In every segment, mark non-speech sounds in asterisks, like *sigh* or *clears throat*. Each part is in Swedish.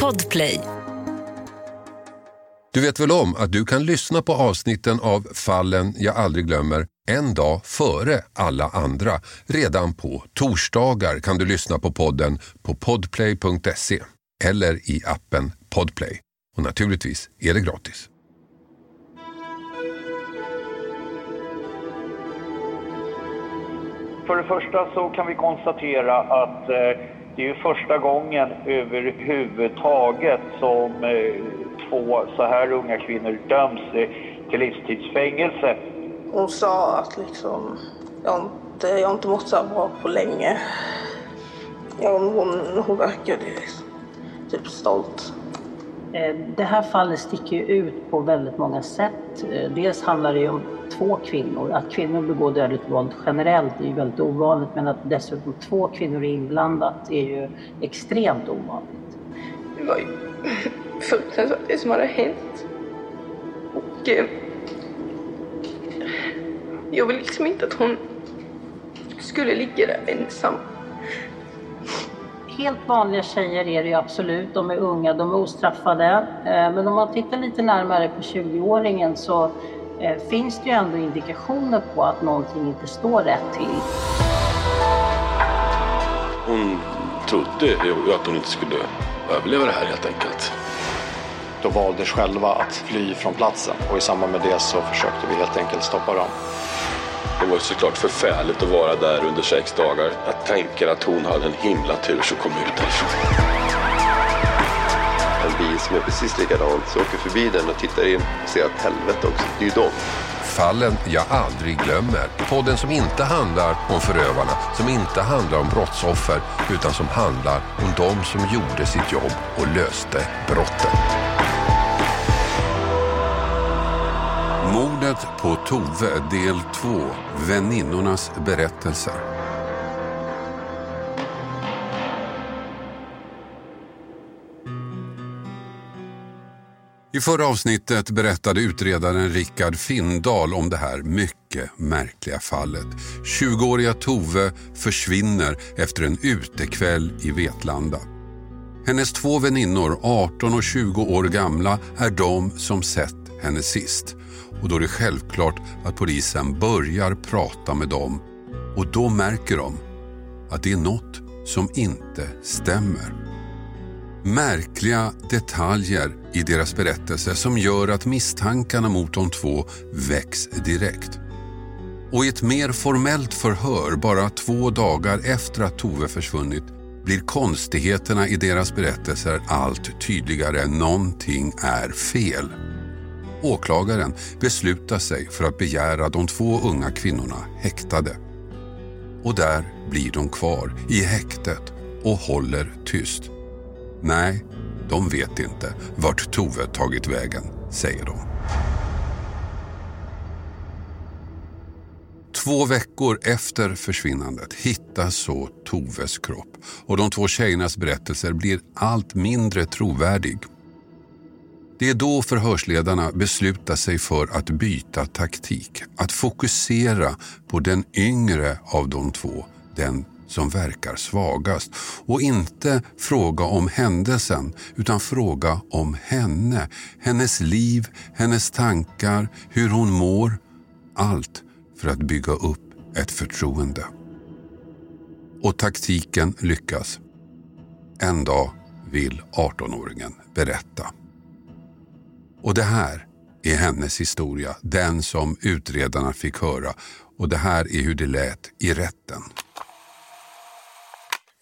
Podplay. Du vet väl om att du kan lyssna på avsnitten av Fallen jag aldrig glömmer en dag före alla andra. Redan på torsdagar kan du lyssna på podden på podplay.se eller i appen Podplay. Och naturligtvis är det gratis. För det första så kan vi konstatera att eh, det är ju första gången överhuvudtaget som eh, två så här unga kvinnor döms till livstidsfängelse. Hon sa att liksom, jag, inte, jag har inte mått så här bra på länge. Ja, hon, hon verkade typ stolt. Eh, det här fallet sticker ju ut på väldigt många sätt. Eh, dels handlar det ju om två kvinnor. Att kvinnor begår dödligt våld generellt är ju väldigt ovanligt men att dessutom två kvinnor är inblandat är ju extremt ovanligt. Det var ju fruktansvärt det som hade hänt. Och eh, jag vill liksom inte att hon skulle ligga där ensam. Helt vanliga tjejer är det ju absolut. De är unga, de är ostraffade. Eh, Men om man tittar lite närmare på 20-åringen så eh, finns det ju ändå indikationer på att någonting inte står rätt till. Hon trodde ju att hon inte skulle överleva det här helt enkelt. Då valdes själva att fly från platsen och i samband med det så försökte vi helt enkelt stoppa dem. Det var såklart förfärligt att vara där under sex dagar. Jag tänker att hon hade en himla tur som kom ut därifrån. En bil som är precis likadant så åker förbi den och tittar in och ser att helvete också, det är ju dem. Fallen jag aldrig glömmer. Podden som inte handlar om förövarna, som inte handlar om brottsoffer, utan som handlar om de som gjorde sitt jobb och löste brotten. Mordet på Tove del 2. Väninnornas berättelser. I förra avsnittet berättade utredaren Rickard Findal om det här mycket märkliga fallet. 20-åriga Tove försvinner efter en utekväll i Vetlanda. Hennes två väninnor, 18 och 20 år gamla, är de som sett henne sist. Och då är det självklart att polisen börjar prata med dem och då märker de att det är något som inte stämmer. Märkliga detaljer i deras berättelse som gör att misstankarna mot de två väcks direkt. Och i ett mer formellt förhör bara två dagar efter att Tove försvunnit blir konstigheterna i deras berättelser allt tydligare. Någonting är fel. Åklagaren beslutar sig för att begära de två unga kvinnorna häktade. Och där blir de kvar i häktet och håller tyst. Nej, de vet inte vart Tove tagit vägen, säger de. Två veckor efter försvinnandet hittas så Toves kropp och de två tjejernas berättelser blir allt mindre trovärdig. Det är då förhörsledarna beslutar sig för att byta taktik, att fokusera på den yngre av de två, den som verkar svagast och inte fråga om händelsen utan fråga om henne, hennes liv, hennes tankar, hur hon mår. Allt för att bygga upp ett förtroende. Och taktiken lyckas. En dag vill 18-åringen berätta. Och det här är hennes historia, den som utredarna fick höra. Och det här är hur det lät i rätten.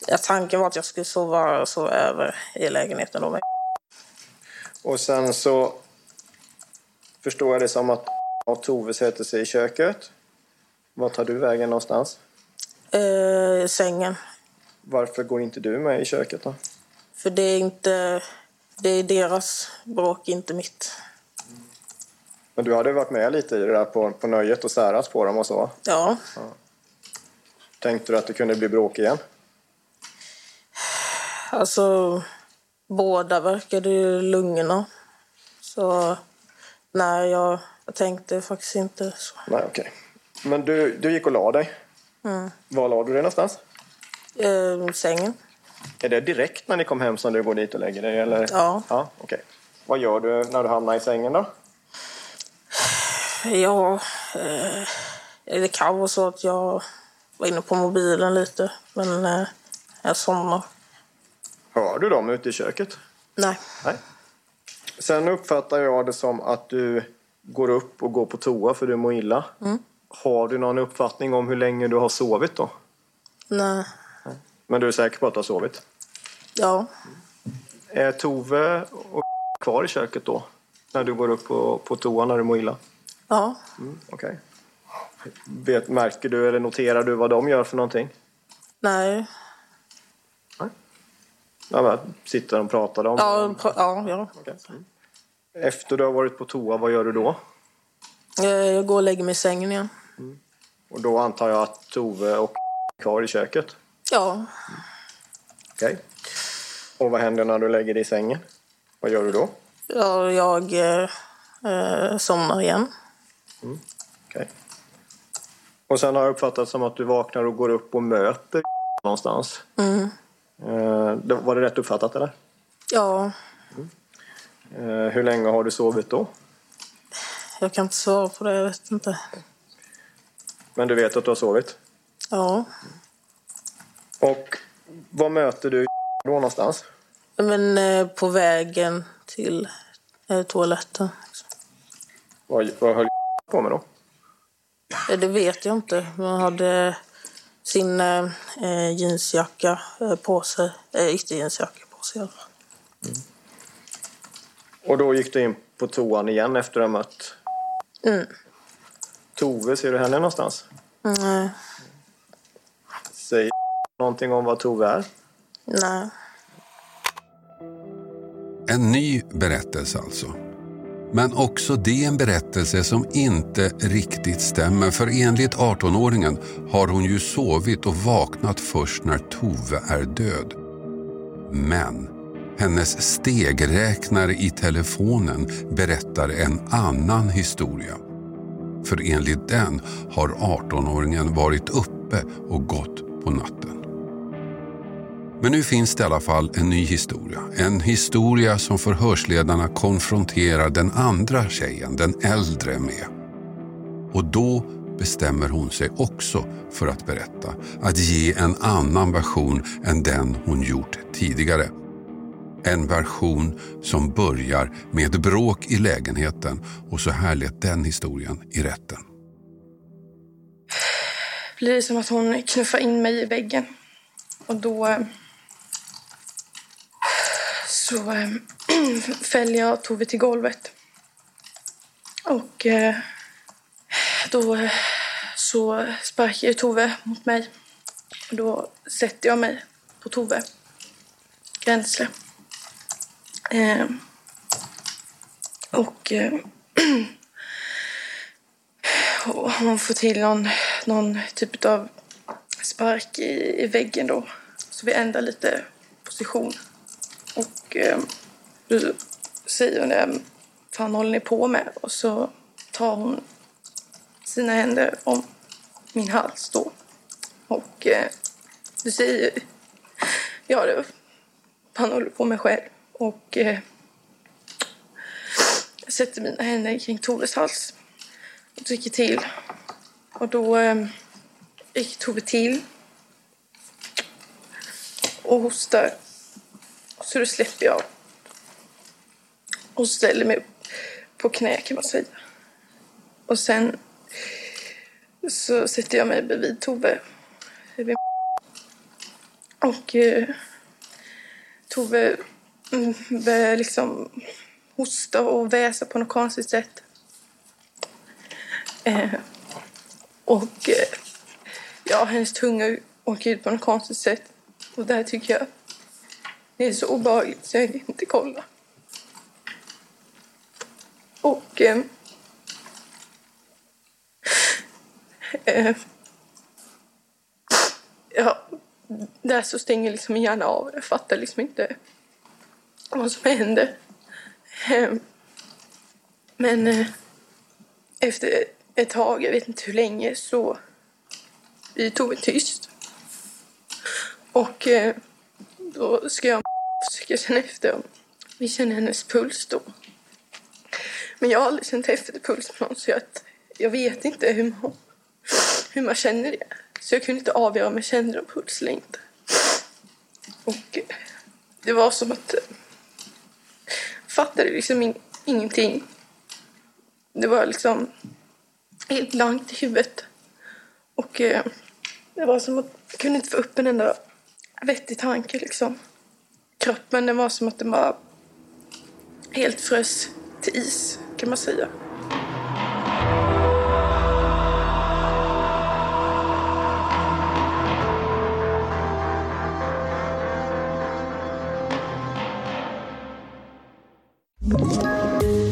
Ja, tanken var att jag skulle sova, sova över i lägenheten då. Och sen så förstår jag det som att och Tove sätter sig i köket. Var tar du vägen någonstans? Eh, sängen. Varför går inte du med i köket då? För det är inte... Det är deras bråk, inte mitt. Men du hade varit med lite i det där på, på nöjet och särat på dem och så. Ja. Tänkte du att det kunde bli bråk igen? Alltså, båda verkade ju lugna. Så nej, jag, jag tänkte faktiskt inte så. Nej, okej. Men du, du gick och la dig. Mm. Var la du dig någonstans? Eh, sängen. Är det direkt när ni kom hem som du går dit och lägger dig? Eller? Ja. ja okej. Vad gör du när du hamnar i sängen då? Ja, eh, det kan vara så att jag var inne på mobilen lite, men eh, jag somnar. Hör du dem ute i köket? Nej. Nej. Sen uppfattar jag det som att du går upp och går på toa för du mår illa. Mm. Har du någon uppfattning om hur länge du har sovit då? Nej. Men du är säker på att du har sovit? Ja. Är Tove och *laughs* kvar i köket då? När du går upp på, på toa när du mår illa? Ja. Mm, Okej. Vet, märker du eller noterar du vad de gör för någonting? Nej. Ja, men, sitter de och pratar om? Ja, pra- ja, ja. Okej. Mm. Efter du har varit på toa, vad gör du då? Eh, Jag går och lägger mig i sängen igen. Och då antar jag att Tove och *laughs* kvar i köket? Ja. Okej. Och vad händer när du lägger dig i sängen? Vad gör du då? ja jag eh, somnar igen. Okej. Och sen har jag uppfattat som att du vaknar och går upp och möter någonstans. Mm. Eh, Var det rätt uppfattat eller? Ja, Eh, Hur länge har du sovit då? jag kan inte svara på det. Jag vet inte. Men du vet att du har sovit? Ja. Och vad möter du då någonstans? Men eh, på vägen till eh, toaletten. Vad, vad höll på med då? Eh, Det vet jag inte. Man hade sin eh, jeansjacka på sig. Eh, ytterjeansjacka på sig i alla fall. Och då gick du in på toan igen efter att ha mött Mm. Tove. Ser du henne någonstans? Nej. Säg någonting om vad Tove är. Nej. En ny berättelse alltså. Men också det en berättelse som inte riktigt stämmer för enligt 18-åringen har hon ju sovit och vaknat först när Tove är död. Men hennes stegräknare i telefonen berättar en annan historia. För enligt den har 18-åringen varit uppe och gått på natten. Men nu finns det i alla fall en ny historia. En historia som förhörsledarna konfronterar den andra tjejen, den äldre, med. Och då bestämmer hon sig också för att berätta. Att ge en annan version än den hon gjort tidigare. En version som börjar med bråk i lägenheten och så här lät den historien i rätten. blir det som att hon knuffar in mig i väggen. Och då eh, så *clears throat* eh, fäller jag Tove till golvet. Och eh, då eh, så sparkar Tove mot mig. Och då sätter jag mig på Tove. Gränsle. Eh, och eh, *clears throat* hon får till någon, någon typ av spark i, i väggen då. Så vi ändrar lite position. Och eh, då säger hon det, fan håller ni på med? Och så tar hon sina händer om min hals då. Och eh, du säger, ja det han håller på med själv. Och eh, jag sätter mina händer kring Toves hals och trycker till. Och då eh, gick Tove till och hostar. Så då släpper jag och ställer mig upp på knä kan man säga. Och sen så sätter jag mig bredvid Tove. Och eh, Tove mm, börjar liksom hosta och väsa på något konstigt sätt. Eh, och eh, ja, hennes tunga åker ut på något konstigt sätt. Och där tycker jag det är så obehagligt så jag vill inte kolla. Och eh, eh, ja, där så stänger liksom min hjärna av. Jag fattar liksom inte vad som händer. Eh, men eh, efter ett tag, jag vet inte hur länge, så blir Tove tyst. Och eh, då ska jag försöka känna efter om vi känner hennes puls då. Men jag har aldrig känt efter puls på någon så jag, jag vet inte hur man, hur man känner det. Så jag kunde inte avgöra om jag kände någon puls eller inte. Och det var som att jag fattade liksom in, ingenting. Det var liksom helt blankt i huvudet. Och eh, det var som att jag kunde inte få upp en enda vettig tanke liksom. Kroppen den var som att den bara helt frös till is kan man säga.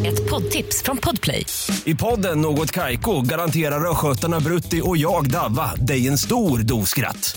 Ett poddtips från Podplay. I podden Något Kaiko garanterar östgötarna Brutti och jag, Davva, dig en stor dos skratt.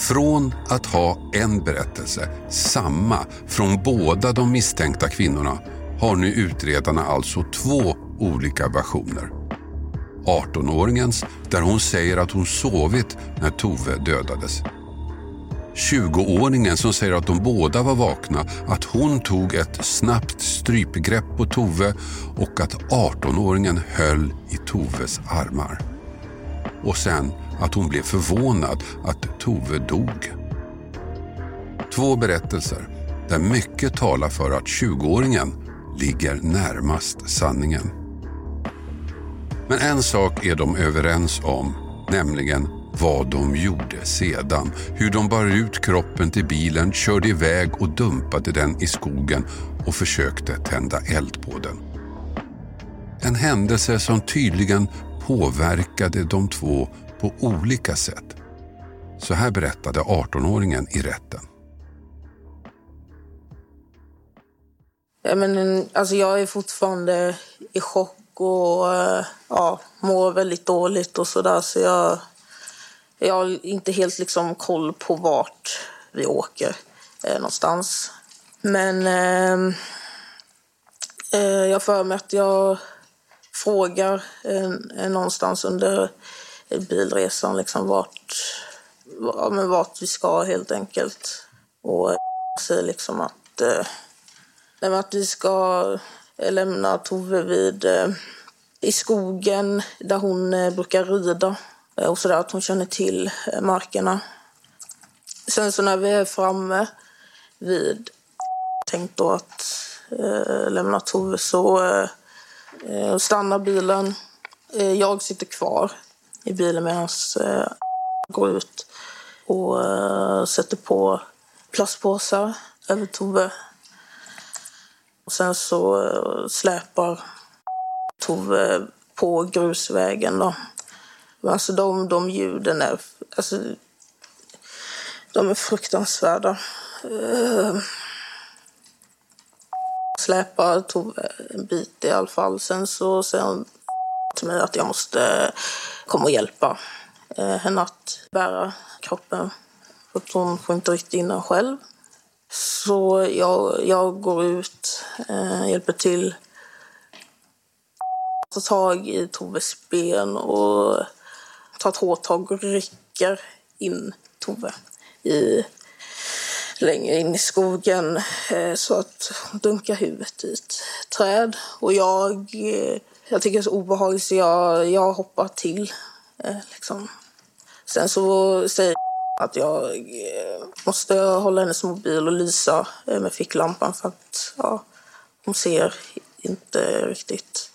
Från att ha en berättelse, samma från båda de misstänkta kvinnorna, har nu utredarna alltså två olika versioner. 18-åringens, där hon säger att hon sovit när Tove dödades. 20-åringen som säger att de båda var vakna, att hon tog ett snabbt strypgrepp på Tove och att 18-åringen höll i Toves armar. Och sen att hon blev förvånad att Tove dog. Två berättelser där mycket talar för att 20-åringen ligger närmast sanningen. Men en sak är de överens om, nämligen vad de gjorde sedan. Hur de bar ut kroppen till bilen, körde iväg och dumpade den i skogen och försökte tända eld på den. En händelse som tydligen påverkade de två på olika sätt. Så här berättade 18-åringen i rätten. Ja, men, alltså, jag är fortfarande i chock och eh, ja, mår väldigt dåligt och sådär. Så jag, jag har inte helt liksom koll på vart vi åker eh, någonstans. Men eh, eh, jag för mig att jag frågar eh, någonstans under bilresan liksom vart, ja, men vart vi ska helt enkelt. Och eh, säger liksom att, eh, att vi ska eh, lämna Tove vid eh, i skogen där hon eh, brukar rida eh, och så där, att hon känner till eh, markerna. Sen så när vi är framme vid tänkt då att eh, lämna Tove så eh, stannar bilen. Eh, jag sitter kvar i bilen medan eh, går ut och eh, sätter på plastpåsar över Tove. Och sen så eh, släpar Tove på grusvägen. Då. Alltså de, de ljuden är, alltså, de är fruktansvärda. Uh, släpar Tove en bit i alla fall. Sen så säger hon till mig att jag måste eh, komma och hjälpa eh, henne att bära kroppen. För att hon får inte riktigt in den själv. Så jag, jag går ut, eh, hjälper till tar tag i Toves ben och tar ett hårt tag och rycker in Tove i, längre in i skogen eh, så att hon dunkar huvudet i ett träd. Och jag, eh, jag tycker det är så obehagligt så jag, jag hoppar till. Eh, liksom. Sen så säger att jag eh, måste hålla hennes mobil och lysa eh, med ficklampan för att ja, hon ser inte riktigt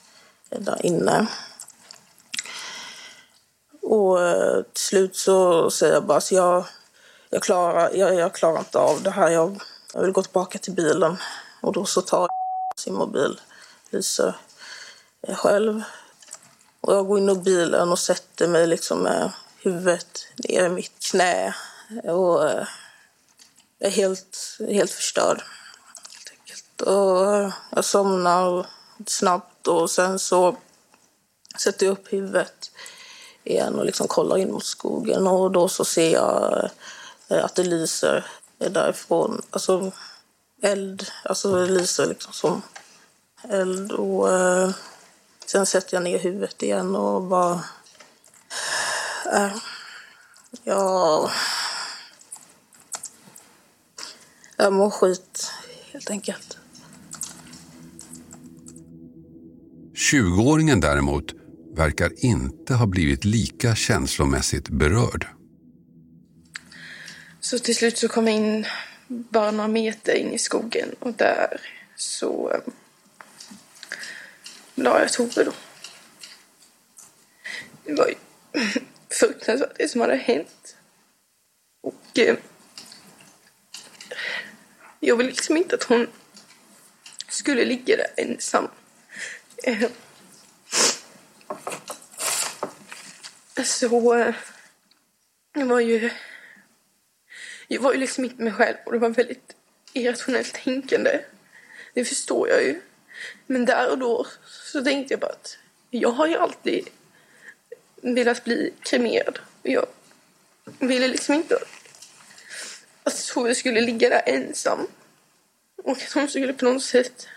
eh, där inne. Och eh, till slut så säger jag bara att jag, jag, klarar, jag, jag klarar inte av det här. Jag, jag vill gå tillbaka till bilen. Och då så tar sin mobil, lyser själv. Och jag går in i bilen och sätter mig liksom med huvudet ner i mitt knä. Och jag är helt, helt förstörd. Och jag somnar snabbt och sen så sätter jag upp huvudet igen och liksom kollar in mot skogen och då så ser jag eh, att det lyser därifrån. Alltså eld, alltså det lyser liksom som eld och eh, sen sätter jag ner huvudet igen och bara... Eh, ja... Jag mår skit, helt enkelt. 20-åringen däremot verkar inte ha blivit lika känslomässigt berörd. Så till slut så kom jag in bara några meter in i skogen och där så la jag Tove då. Det var ju *laughs* fruktansvärt det som hade hänt. Och eh, jag ville liksom inte att hon skulle ligga där ensam. Eh, så eh, jag var ju jag var ju liksom inte mig själv och det var väldigt irrationellt tänkande. Det förstår jag ju. Men där och då så tänkte jag bara att jag har ju alltid velat bli kremerad. Jag ville liksom inte att Tove skulle ligga där ensam. Och att hon skulle på något sätt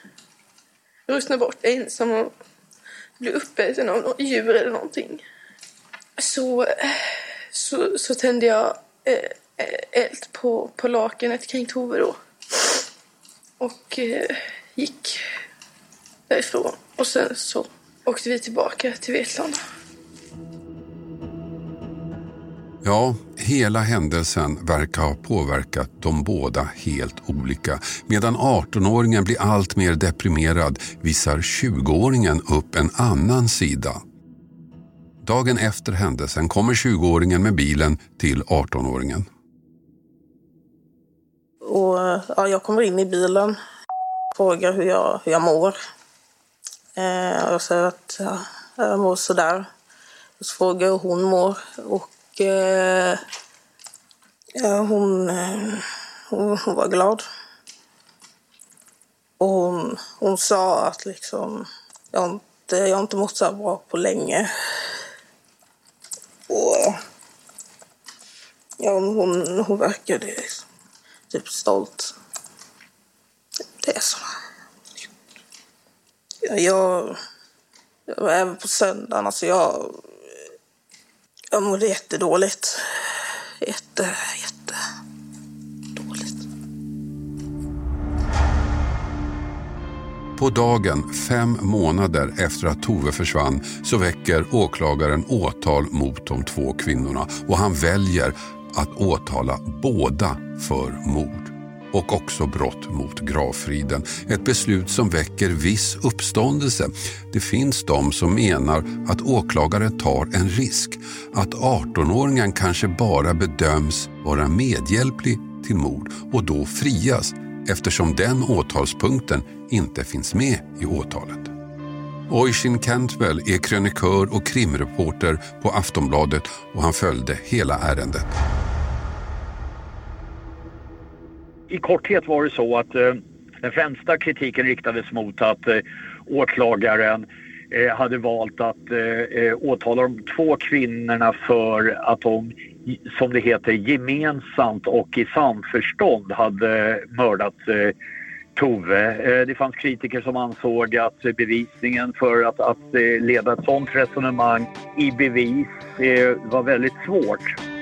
ruttna bort ensam och bli uppäten av något djur eller någonting. Så, så, så tände jag eh, eld på, på lakanet kring Tove då. Och eh, gick därifrån. Och sen så åkte vi tillbaka till Vetlanda. Ja, hela händelsen verkar ha påverkat de båda helt olika. Medan 18-åringen blir allt mer deprimerad visar 20-åringen upp en annan sida. Dagen efter händelsen kommer 20-åringen med bilen till 18-åringen. Och ja, jag kommer in i bilen, frågar hur jag, hur jag mår. Eh, och så att ja, jag mår sådär. Och så frågar jag hur hon mår. Och eh, ja, hon, eh, hon, hon, var glad. Och hon, hon sa att liksom, jag, har inte, jag har inte mått så här bra på länge. Och ja, hon, hon verkade liksom typ stolt. Det är så. Jag, jag, även på söndagen, alltså jag, jag mådde jättedåligt. Jätte, jätte dåligt. På dagen, fem månader efter att Tove försvann, så väcker åklagaren åtal mot de två kvinnorna och han väljer att åtala båda för mord och också brott mot gravfriden. Ett beslut som väcker viss uppståndelse. Det finns de som menar att åklagaren tar en risk. Att 18-åringen kanske bara bedöms vara medhjälplig till mord och då frias eftersom den åtalspunkten inte finns med i åtalet. Oisin Cantwell är krönikör och krimreporter på Aftonbladet och han följde hela ärendet i korthet var det så att eh, den främsta kritiken riktades mot att eh, åklagaren eh, hade valt att eh, eh åtala de två kvinnorna för att de, som det heter, gemensamt och i samförstånd hade mördat eh, Tove. Eh, det fanns kritiker som ansåg att bevisningen för att, att eh, leda ett sådant resonemang i bevis var väldigt svårt.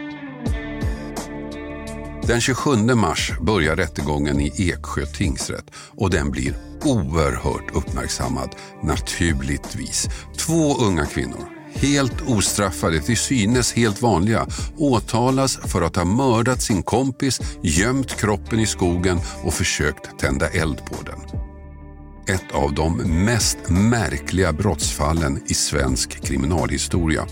Den 27 mars börjar rättegången i Eksjö tingsrätt och den blir oerhört uppmärksammad, naturligtvis. Två unga kvinnor, helt ostraffade, till synes helt vanliga, åtalas för att ha mördat sin kompis, gömt kroppen i skogen och försökt tända eld på den. Ett av de mest märkliga brottsfallen i svensk kriminalhistoria.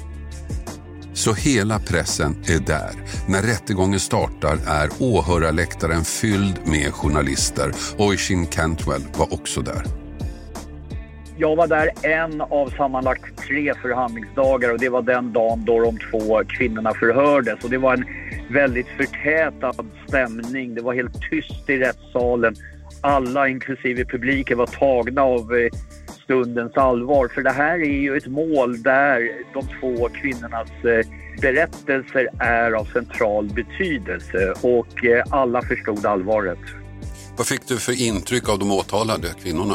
Så hela pressen är där. När rättegången startar är åhörarläktaren fylld med journalister. Oisin Cantwell var också där. Jag var där en av sammanlagt tre förhandlingsdagar och det var den dagen då de två kvinnorna förhördes. Och det var en väldigt förtätad stämning. Det var helt tyst i rättssalen. Alla, inklusive publiken, var tagna av eh, stundens allvar. För det här är ju ett mål där de två kvinnornas eh, berättelser är av central betydelse och eh, alla förstod allvaret. Vad fick du för intryck av de åtalade kvinnorna?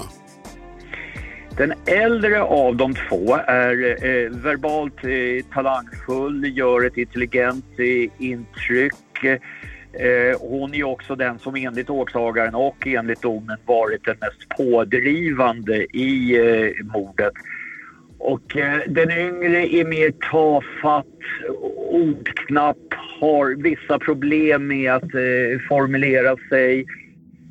Den äldre av de två är eh, verbalt eh, talangfull, gör ett intelligent eh, intryck. Eh, hon är också den som enligt åklagaren och enligt domen varit den mest pådrivande i eh, mordet. Och eh, den yngre är mer tafatt, ordknapp, har vissa problem med att eh, formulera sig.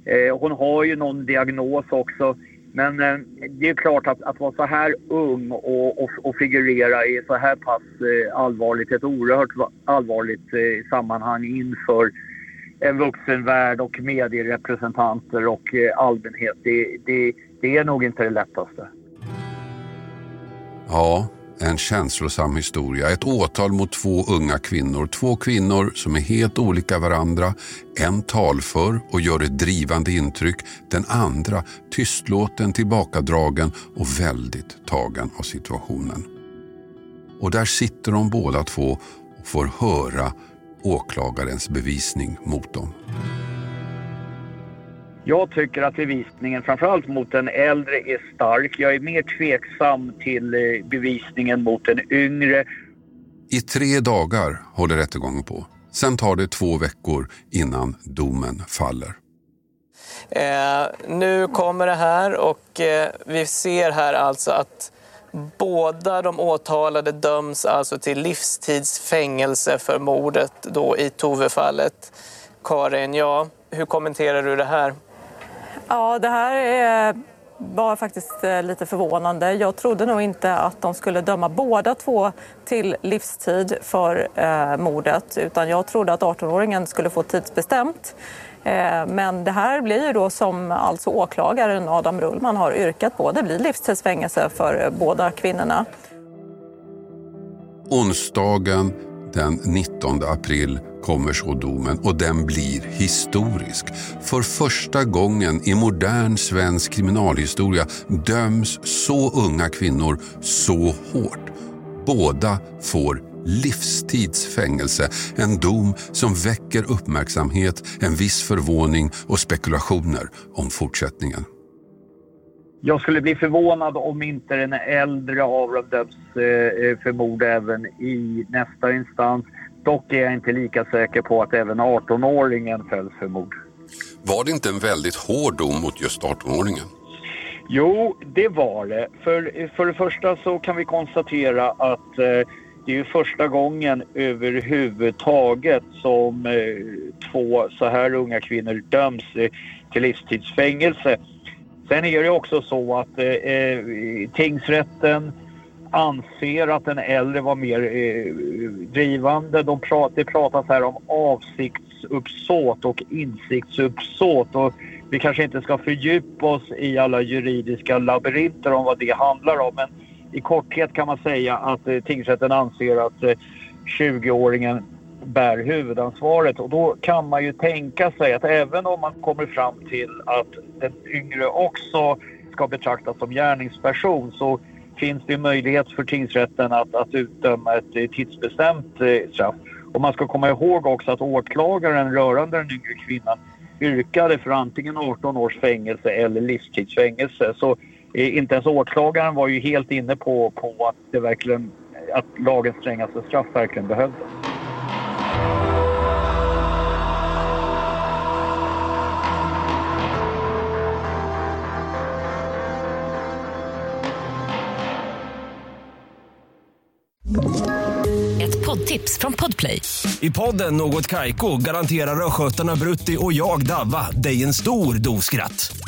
Eh, hon har ju någon diagnos också. Men eh, det är klart att, att vara så här ung och, och, och figurera i så här pass eh, allvarligt, ett oerhört allvarligt eh, sammanhang inför en vuxenvärld och medierepresentanter och eh, allmänhet. Det, det, det är nog inte det lättaste. Ja, en känslosam historia. Ett åtal mot två unga kvinnor. Två kvinnor som är helt olika varandra. En talför och gör ett drivande intryck. Den andra tystlåten, tillbakadragen och väldigt tagen av situationen. Och där sitter de båda två och får höra åklagarens bevisning mot dem. Jag tycker att bevisningen, framförallt mot den äldre, är stark. Jag är mer tveksam till eh, bevisningen mot den yngre. I tre dagar håller rättegången på. Sen tar det två veckor innan domen faller. Eh, nu kommer det här och eh, vi ser här alltså att båda de åtalade döms alltså till livstidsfängelse för mordet då i Tove-fallet. Karin, ja, hur kommenterar du det här? Ja, det här är, var faktiskt eh, lite förvånande. Jag trodde nog inte att de skulle döma båda två till livstid för eh, mordet utan jag trodde att 18-åringen skulle få tidsbestämt. Eh, men det här blir ju då som alltså åklagaren Adam Rullman har yrkat på. Det blir livstidsfängelse för eh, båda kvinnorna. Onsdagen den 19 april kommer så domen och den blir historisk. För första gången i modern svensk kriminalhistoria döms så unga kvinnor så hårt. Båda får livstidsfängelse. En dom som väcker uppmärksamhet, en viss förvåning och spekulationer om fortsättningen. Jag skulle bli förvånad om inte den äldre av dem döms eh, för mord även i nästa instans. Dock är jag inte lika säker på att även 18-åringen fälls för mord. Var det inte en väldigt hård dom mot just 18-åringen? Jo, det var det. För, för det första så kan vi konstatera att eh, det är ju första gången överhuvudtaget som eh, två så här unga kvinnor döms eh, till livstidsfängelse. Sen är det också så att eh, eh, tingsrätten anser att den äldre var mer eh, drivande. De prat, det pratas här om avsiktsuppsåt och insiktsuppsåt. Och vi kanske inte ska fördjupa oss i alla juridiska labyrinter om vad det handlar om. Men i korthet kan man säga att eh, tingsrätten anser att eh, 20-åringen bär huvudansvaret och då kan man ju tänka sig att även om man kommer fram till att den yngre också ska betraktas som gärningsperson så finns det möjlighet för tingsrätten att, att utdöma ett eh, tidsbestämt eh, straff. Och man ska komma ihåg också att åklagaren rörande den yngre kvinnan yrkade för antingen 18 års fängelse eller livstidsfängelse. Så inte ens åklagaren var ju helt inne på, på att, det verkligen, att lagens strängaste straff verkligen behövdes. Ett poddtips från Podplay. I podden Något Kaiko garanterar östgötarna Brutti och jag, Davva, dig en stor dos skratt.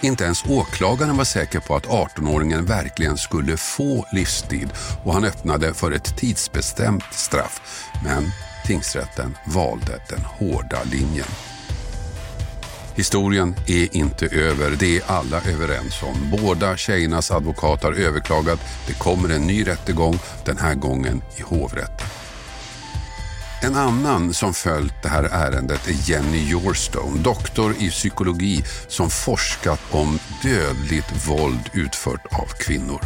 inte ens åklagaren var säker på att 18-åringen verkligen skulle få livstid och han öppnade för ett tidsbestämt straff. Men tingsrätten valde den hårda linjen. Historien är inte över, det är alla överens om. Båda tjejernas advokat har överklagat. Det kommer en ny rättegång, den här gången i hovrätten. En annan som följt det här ärendet är Jenny Yorstone, doktor i psykologi som forskat om dödligt våld utfört av kvinnor.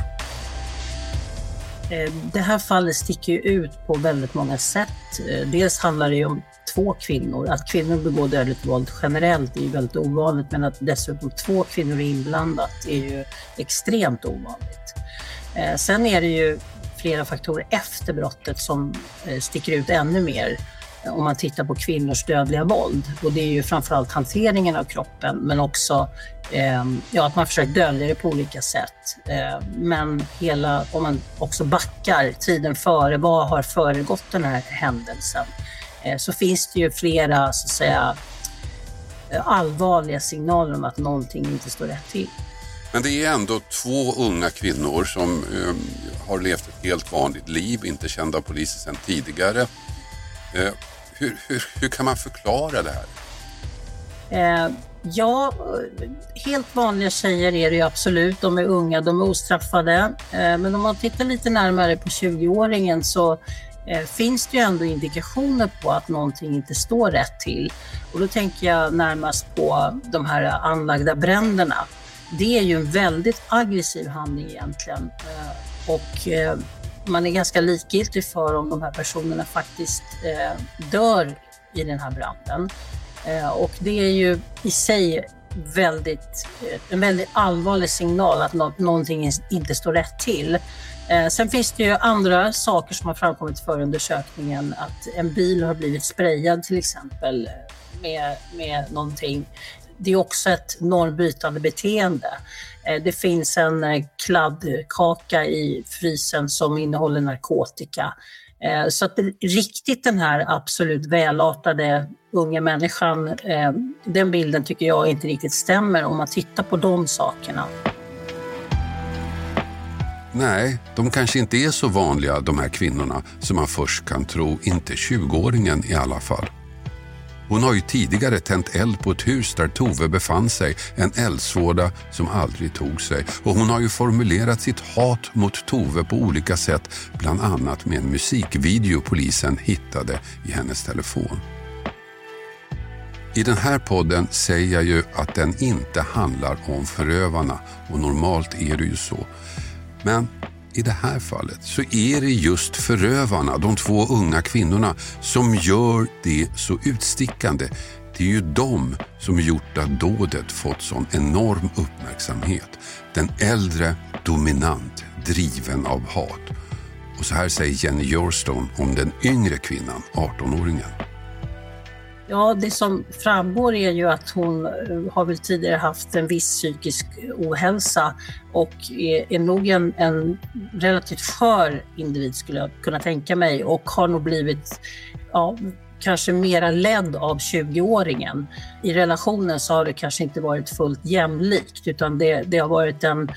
Eh, det här fallet sticker ju ut på väldigt många sätt. Eh, dels handlar det ju om två kvinnor. Att kvinnor begår dödligt våld generellt är ju väldigt ovanligt men att dessutom två kvinnor är inblandat är ju extremt ovanligt. Eh, sen är det ju flera faktorer efter brottet som eh, sticker ut ännu mer eh, om man tittar på kvinnors dödliga våld. Och det är ju framförallt hanteringen av kroppen men också eh, ja, att man försöker dölja det på olika sätt. Eh, men hela, om man också backar tiden före, vad har föregått den här händelsen? Eh, så finns det ju flera så att säga, eh, allvarliga signaler om att någonting inte står rätt till. Men det är ändå två unga kvinnor som eh, har levt ett helt vanligt liv, inte kända av polisen sedan tidigare. Eh, hur, hur, hur kan man förklara det här? Eh, ja, helt vanliga tjejer är det ju absolut. De är unga, de är ostraffade. Eh, men om man tittar lite närmare på 20-åringen så eh, finns det ju ändå indikationer på att någonting inte står rätt till. Och då tänker jag närmast på de här anlagda bränderna. Det är ju en väldigt aggressiv handling egentligen. Eh, och eh, man är ganska likgiltig för om de här personerna faktiskt eh, dör i den här branden. Och det är ju i sig väldigt, en väldigt allvarlig signal att nå någonting inte står rätt till. Eh, sen finns det ju andra saker som har framkommit för undersökningen, att en bil har blivit sprayad till exempel med, med någonting. Det är också ett normbrytande beteende. Eh, det finns en eh, kladdkaka i frysen som innehåller narkotika. Eh, så att riktigt den här absolut välartade unga människan, den bilden tycker jag inte riktigt stämmer om man tittar på de sakerna. Nej, de kanske inte är så vanliga de här kvinnorna som man först kan tro, inte 20-åringen i alla fall. Hon har ju tidigare tänt eld på ett hus där Tove befann sig, en eldsvåda som aldrig tog sig. Och hon har ju formulerat sitt hat mot Tove på olika sätt, bland annat med en musikvideo polisen hittade i hennes telefon. I den här podden säger jag ju att den inte handlar om förövarna och normalt är det ju så. Men i det här fallet så är det just förövarna, de två unga kvinnorna, som gör det så utstickande. Det är ju de som gjort att dådet fått sån enorm uppmärksamhet. Den äldre, dominant, driven av hat. Och så här säger Jenny Yorstone om den yngre kvinnan, 18-åringen. Ja, det som framgår är ju att hon eh, har väl tidigare haft en viss psykisk ohälsa och är, är nog en, en relativt skör individ skulle jag kunna tänka mig och har nog blivit ja, kanske mera ledd av 20-åringen. I relationen så har det kanske inte varit fullt jämlikt utan det, det har varit en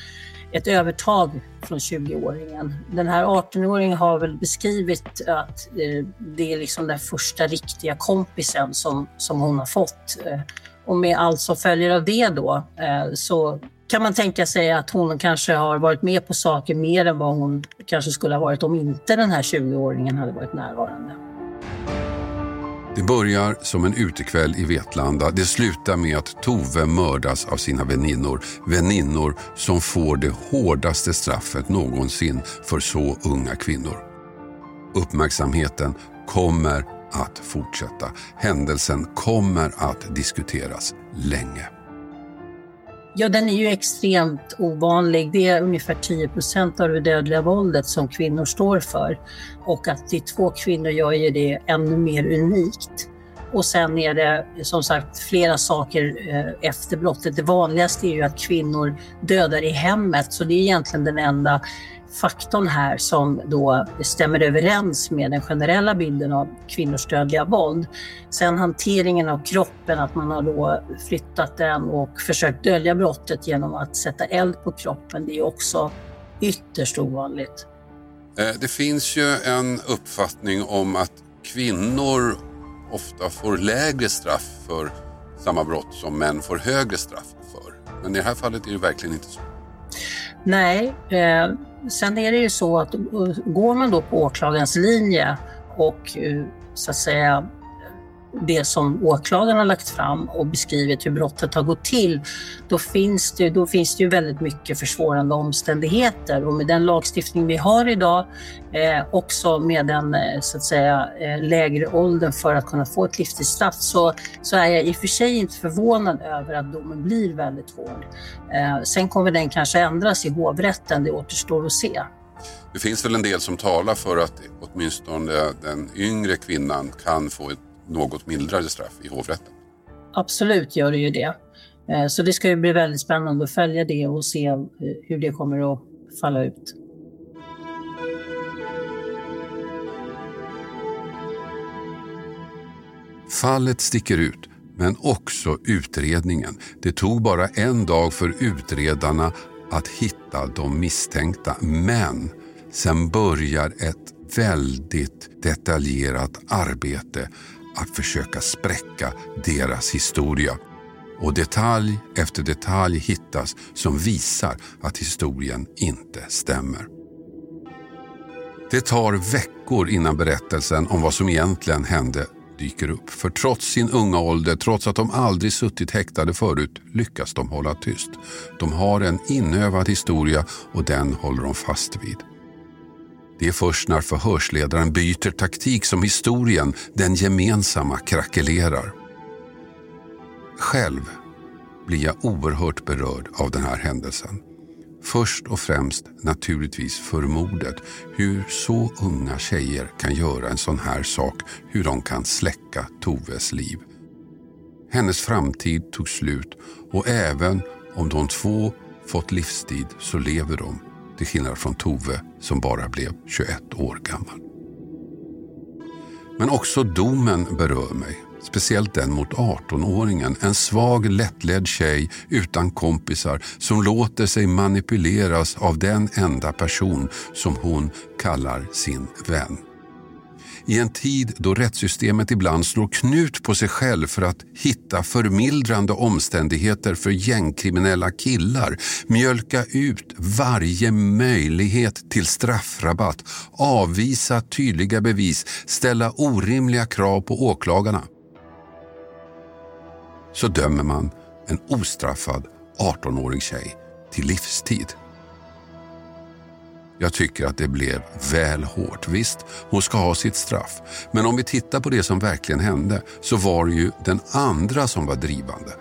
ett övertag från 20-åringen. Den här 18-åringen har väl beskrivit att eh, det är liksom den första riktiga kompisen som, som hon har fått. Eh, och med allt som följer av det då eh, så kan man tänka sig att hon kanske har varit med på saker mer än vad hon kanske skulle ha varit om inte den här 20-åringen hade varit närvarande. Det börjar som en utekväll i Vetlanda. Det slutar med att Tove mördas av sina väninnor. Väninnor som får det hårdaste straffet någonsin för så unga kvinnor. Uppmärksamheten kommer att fortsätta. Händelsen kommer att diskuteras länge. Ja, den är ju extremt ovanlig. Det är ungefär 10 procent av det dödliga våldet som kvinnor står för. Och att det är två kvinnor gör ju det ännu mer unikt. Och sen är det som sagt flera saker eh, efter brottet. Det vanligaste är ju att kvinnor dödar i hemmet, så det är egentligen den enda faktorn här som då stämmer överens med den generella bilden av kvinnors dödliga våld. Sen hanteringen av kroppen, att man har då flyttat den och försökt dölja brottet genom att sätta eld på kroppen, det är också ytterst ovanligt. Eh, det finns ju en uppfattning om att kvinnor ofta får lägre straff för samma brott som män får högre straff för. Men i det här fallet är det verkligen inte så. Nej, eh, sen är det ju så att eh, går man då på åklagarens linje och eh, så att säga det som åklagaren har lagt fram och beskrivit hur brottet har gått till, då finns det, då finns det ju väldigt mycket försvårande omständigheter. Och med den lagstiftning vi har idag, eh, också med den eh, så att säga, eh, lägre åldern för att kunna få ett livstidsstraff, så, så är jag i och för sig inte förvånad över att domen blir väldigt hård. Eh, sen kommer den kanske ändras i hovrätten, det återstår att se. Det finns väl en del som talar för att åtminstone den yngre kvinnan kan få ett något mildare straff i hovrätten. Absolut gör det ju det. Eh, så det ska ju bli väldigt spännande att följa det och se eh, hur det kommer att falla ut. Fallet sticker ut, men också utredningen. Det tog bara en dag för utredarna att hitta de misstänkta, men sen börjar ett väldigt detaljerat arbete att försöka spräcka deras historia. Och detalj efter detalj hittas som visar att historien inte stämmer. Det tar veckor innan berättelsen om vad som egentligen hände dyker upp. För trots sin unga ålder, trots att de aldrig suttit häktade förut, lyckas de hålla tyst. De har en inövad historia och den håller de fast vid. Det är först när förhörsledaren byter taktik som historien, den gemensamma, krackelerar. Själv blir jag oerhört berörd av den här händelsen. Först och främst naturligtvis för mordet. Hur så unga tjejer kan göra en sån här sak. Hur de kan släcka Toves liv. Hennes framtid tog slut och även om de två fått livstid så lever de till skillnad från Tove som bara blev 21 år gammal. Men också domen berör mig. Speciellt den mot 18-åringen. En svag, lättledd tjej utan kompisar som låter sig manipuleras av den enda person som hon kallar sin vän. I en tid då rättssystemet ibland slår knut på sig själv för att hitta förmildrande omständigheter för gängkriminella killar, mjölka ut varje möjlighet till straffrabatt, avvisa tydliga bevis, ställa orimliga krav på åklagarna. Så dömer man en ostraffad 18-årig tjej till livstid. Jag tycker att det blev väl hårt. Visst, hon ska ha sitt straff. Men om vi tittar på det som verkligen hände så var det ju den andra som var drivande.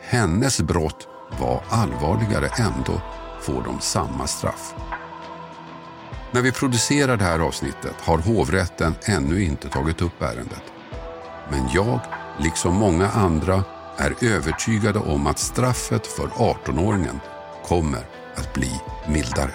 Hennes brott var allvarligare. Ändå får de samma straff. När vi producerar det här avsnittet har hovrätten ännu inte tagit upp ärendet. Men jag, liksom många andra, är övertygade om att straffet för 18-åringen kommer att bli mildare.